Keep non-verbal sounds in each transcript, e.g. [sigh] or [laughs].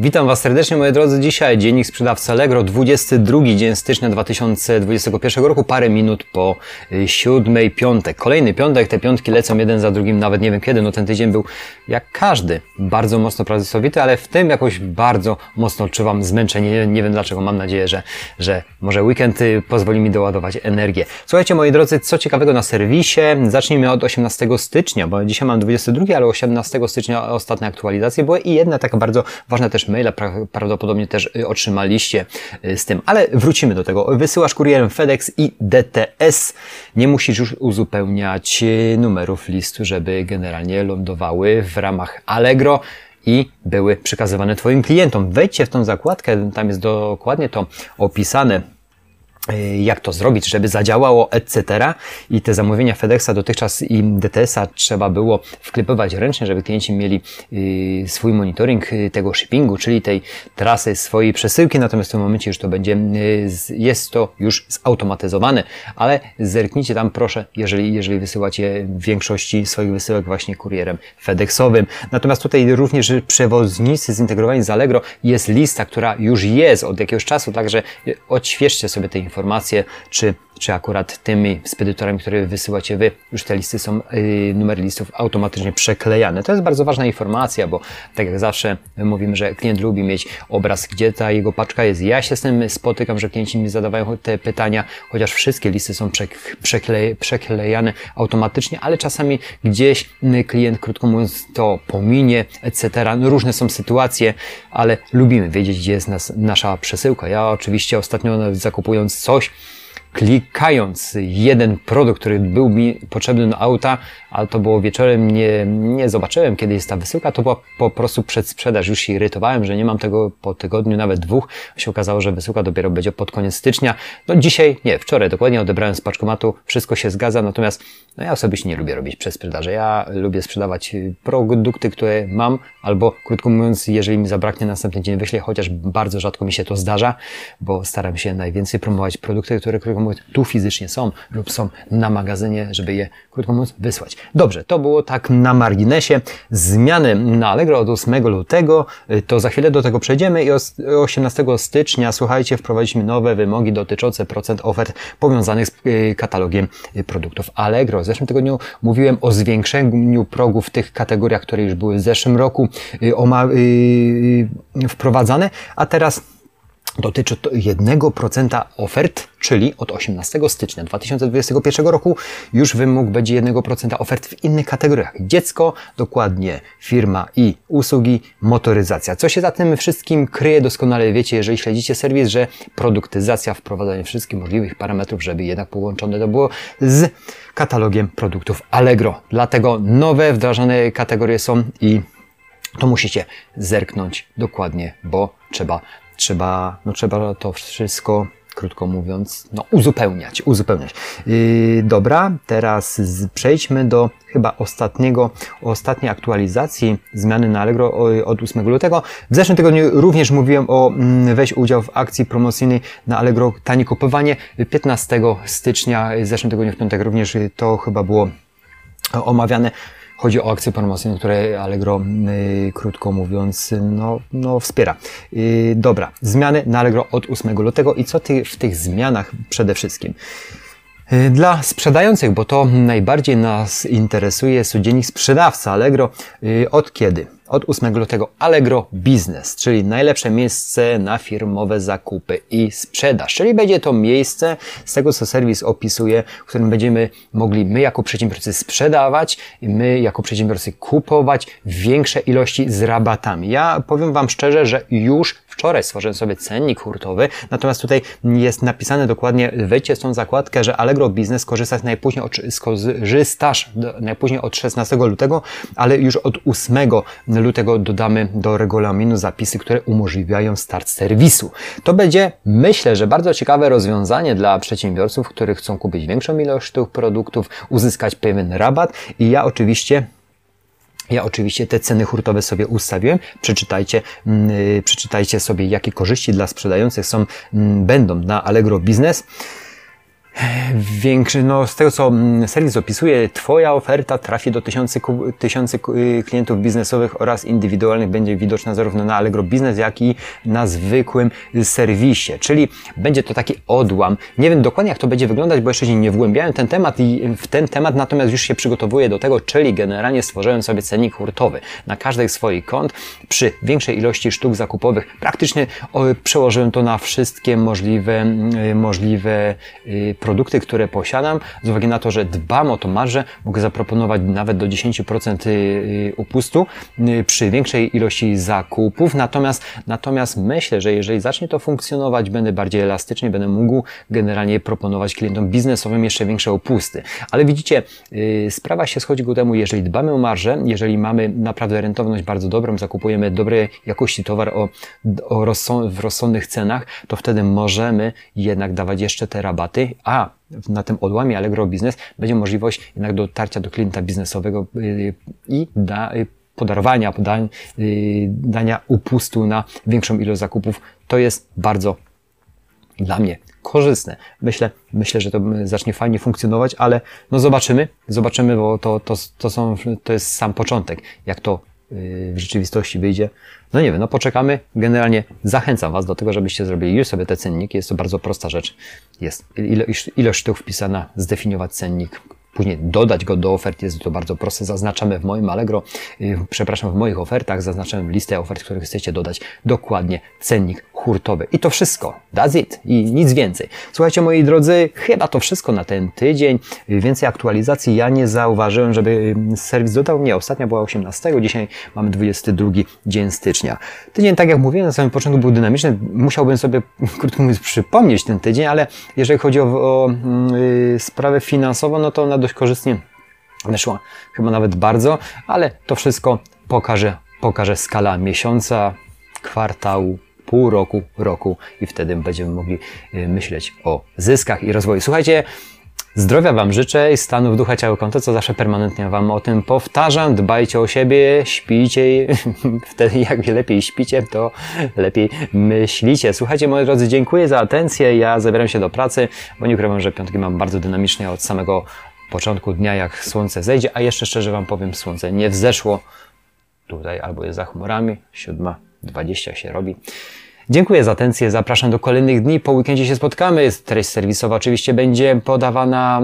Witam Was serdecznie, moi drodzy. Dzisiaj dziennik sprzedawcy Allegro, 22 dzień stycznia 2021 roku, parę minut po y, siódmej piątek. Kolejny piątek, te piątki lecą jeden za drugim, nawet nie wiem kiedy. No ten tydzień był jak każdy, bardzo mocno pracowity, ale w tym jakoś bardzo mocno odczuwam zmęczenie. Nie, nie wiem dlaczego, mam nadzieję, że, że może weekend y, pozwoli mi doładować energię. Słuchajcie, moi drodzy, co ciekawego na serwisie. Zacznijmy od 18 stycznia, bo dzisiaj mam 22, ale 18 stycznia ostatnie aktualizacje były i jedna taka bardzo ważna też maila prawdopodobnie też y, otrzymaliście y, z tym. Ale wrócimy do tego. Wysyłasz kurierem FedEx i DTS. Nie musisz już uzupełniać y, numerów listu, żeby generalnie lądowały w ramach Allegro i były przekazywane Twoim klientom. Wejdźcie w tą zakładkę, tam jest dokładnie to opisane jak to zrobić, żeby zadziałało, etc. I te zamówienia FedExa dotychczas i DTS-a trzeba było wklepywać ręcznie, żeby klienci mieli y, swój monitoring y, tego shippingu, czyli tej trasy swojej przesyłki, natomiast w tym momencie już to będzie, jest to już zautomatyzowane, ale zerknijcie tam proszę, jeżeli, jeżeli wysyłacie większości swoich wysyłek właśnie kurierem FedExowym. Natomiast tutaj również przewoznicy zintegrowani z Allegro jest lista, która już jest od jakiegoś czasu, także odświeżcie sobie te informacje informacje, czy czy akurat tymi spedytorami, które wysyłacie Wy, już te listy są, yy, numery listów automatycznie przeklejane. To jest bardzo ważna informacja, bo tak jak zawsze mówimy, że klient lubi mieć obraz, gdzie ta jego paczka jest. Ja się z tym spotykam, że klienci mi zadawają te pytania, chociaż wszystkie listy są przekle, przeklejane automatycznie, ale czasami gdzieś klient, krótko mówiąc, to pominie, etc. No, różne są sytuacje, ale lubimy wiedzieć, gdzie jest nas, nasza przesyłka. Ja oczywiście ostatnio zakupując coś, klikając jeden produkt, który był mi potrzebny do auta, ale to było wieczorem, nie, nie zobaczyłem, kiedy jest ta wysyłka, to była po prostu przedsprzedaż. Już się irytowałem, że nie mam tego po tygodniu, nawet dwóch. Się okazało, że wysyłka dopiero będzie pod koniec stycznia. No dzisiaj, nie, wczoraj dokładnie odebrałem z paczkomatu, wszystko się zgadza, natomiast no ja osobiście nie lubię robić przedsprzedaży. Ja lubię sprzedawać produkty, które mam, albo krótko mówiąc, jeżeli mi zabraknie następny dzień wyślę, chociaż bardzo rzadko mi się to zdarza, bo staram się najwięcej promować produkty, które krótko mówiąc tu fizycznie są lub są na magazynie, żeby je krótko mówiąc wysłać. Dobrze, to było tak na marginesie. Zmiany na Allegro od 8 lutego, y, to za chwilę do tego przejdziemy i 18 stycznia, słuchajcie, wprowadziliśmy nowe wymogi dotyczące procent ofert powiązanych z y, katalogiem y, produktów Allegro. W zeszłym tygodniu mówiłem o zwiększeniu progów w tych kategoriach, które już były w zeszłym roku wprowadzane, a teraz dotyczy to 1% ofert, czyli od 18 stycznia 2021 roku już wymóg będzie 1% ofert w innych kategoriach. Dziecko, dokładnie firma i usługi, motoryzacja. Co się za tym wszystkim kryje, doskonale wiecie, jeżeli śledzicie serwis, że produktyzacja, wprowadzanie wszystkich możliwych parametrów, żeby jednak połączone to było z katalogiem produktów Allegro. Dlatego nowe wdrażane kategorie są i to musicie zerknąć dokładnie, bo trzeba trzeba, no trzeba to wszystko krótko mówiąc, no, uzupełniać, uzupełniać. Yy, dobra, teraz z, przejdźmy do chyba ostatniego, ostatniej aktualizacji zmiany na Allegro od 8 lutego. W zeszłym tygodniu również mówiłem o mm, weź udział w akcji promocyjnej na Allegro tanie kupowanie. 15 stycznia, w zeszłym tygodniu w piątek również to chyba było omawiane. Chodzi o akcje promocyjne, które Allegro, yy, krótko mówiąc, no, no wspiera. Yy, dobra, zmiany na Allegro od 8 lutego i co ty w tych zmianach przede wszystkim? Y, dla sprzedających, bo to najbardziej nas interesuje, codziennik sprzedawca Allegro. Y, od kiedy? Od 8 lutego Allegro Business, czyli najlepsze miejsce na firmowe zakupy i sprzedaż. Czyli będzie to miejsce, z tego co serwis opisuje, w którym będziemy mogli my jako przedsiębiorcy sprzedawać my jako przedsiębiorcy kupować większe ilości z rabatami. Ja powiem Wam szczerze, że już wczoraj stworzyłem sobie cennik hurtowy, natomiast tutaj jest napisane dokładnie, wejdźcie w tą zakładkę, że Allegro Business korzysta najpóźniej od, skorzystasz najpóźniej od 16 lutego, ale już od 8 lutego dodamy do regulaminu zapisy, które umożliwiają start serwisu. To będzie, myślę, że bardzo ciekawe rozwiązanie dla przedsiębiorców, którzy chcą kupić większą ilość tych produktów, uzyskać pewien rabat i ja oczywiście ja oczywiście te ceny hurtowe sobie ustawiłem. Przeczytajcie, yy, przeczytajcie sobie, jakie korzyści dla sprzedających są, yy, będą na Allegro Business. Większy, no z tego co mm, serwis opisuje, Twoja oferta trafi do tysiący, ku- y, klientów biznesowych oraz indywidualnych, będzie widoczna zarówno na Allegro Business, jak i na zwykłym serwisie. Czyli będzie to taki odłam. Nie wiem dokładnie jak to będzie wyglądać, bo jeszcze się nie wgłębiałem ten temat i w ten temat natomiast już się przygotowuję do tego, czyli generalnie stworzyłem sobie cennik hurtowy na każdej swoich kont przy większej ilości sztuk zakupowych. Praktycznie przełożyłem to na wszystkie możliwe, y, możliwe y, produkty, które posiadam. Z uwagi na to, że dbam o to marżę, mogę zaproponować nawet do 10% y, y, upustu y, przy większej ilości zakupów. Natomiast, natomiast myślę, że jeżeli zacznie to funkcjonować, będę bardziej elastycznie, będę mógł generalnie proponować klientom biznesowym jeszcze większe opusty. Ale widzicie, sprawa się schodzi ku temu, jeżeli dbamy o marżę, jeżeli mamy naprawdę rentowność bardzo dobrą, zakupujemy dobrej jakości towar o, o w rozsądnych cenach, to wtedy możemy jednak dawać jeszcze te rabaty, a na tym odłamie Allegro Business będzie możliwość jednak dotarcia do klienta biznesowego y, i da, y, podarowania, podań, y, dania upustu na większą ilość zakupów. To jest bardzo dla mnie korzystne. Myślę, myślę, że to zacznie fajnie funkcjonować, ale no zobaczymy, zobaczymy, bo to, to, to, są, to jest sam początek. Jak to w rzeczywistości wyjdzie, no nie wiem, no poczekamy. Generalnie zachęcam Was do tego, żebyście zrobili już sobie te cenniki. Jest to bardzo prosta rzecz. Jest ilość, ilość sztuk wpisana, zdefiniować cennik, później dodać go do ofert. Jest to bardzo proste. Zaznaczamy w moim Allegro, yy, przepraszam, w moich ofertach, zaznaczamy listę ofert, których chcecie dodać dokładnie cennik hurtowy. I to wszystko. That's it. I nic więcej. Słuchajcie, moi drodzy, chyba to wszystko na ten tydzień. Więcej aktualizacji ja nie zauważyłem, żeby serwis dodał. Nie, ostatnia była 18, dzisiaj mamy 22 dzień stycznia. Tydzień, tak jak mówiłem na samym początku, był dynamiczny. Musiałbym sobie, [laughs] krótko mówiąc, przypomnieć ten tydzień, ale jeżeli chodzi o, o yy, sprawę finansową, no to ona dość korzystnie wyszła. Chyba nawet bardzo, ale to wszystko pokaże, pokaże skala miesiąca, kwartału, pół roku, roku i wtedy będziemy mogli y, myśleć o zyskach i rozwoju. Słuchajcie, zdrowia Wam życzę i stanu w ducha, ciała, konto, co zawsze permanentnie Wam o tym powtarzam. Dbajcie o siebie, śpijcie, [laughs] wtedy jak lepiej śpicie, to lepiej myślicie. Słuchajcie, moi drodzy, dziękuję za atencję. Ja zabieram się do pracy, bo nie ukrywam, że piątki mam bardzo dynamicznie od samego początku dnia, jak słońce zejdzie, a jeszcze szczerze Wam powiem, słońce nie wzeszło tutaj albo jest za chmurami, siódma 20 się robi. Dziękuję za atencję, zapraszam do kolejnych dni. Po weekendzie się spotkamy. Treść serwisowa oczywiście będzie podawana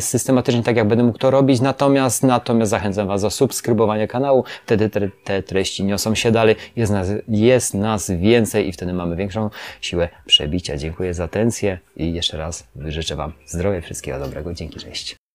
systematycznie, tak jak będę mógł to robić. Natomiast, natomiast zachęcam Was do subskrybowania kanału. Wtedy te, te treści niosą się dalej. Jest nas, jest nas więcej i wtedy mamy większą siłę przebicia. Dziękuję za atencję i jeszcze raz życzę Wam zdrowia, wszystkiego dobrego. Dzięki, cześć.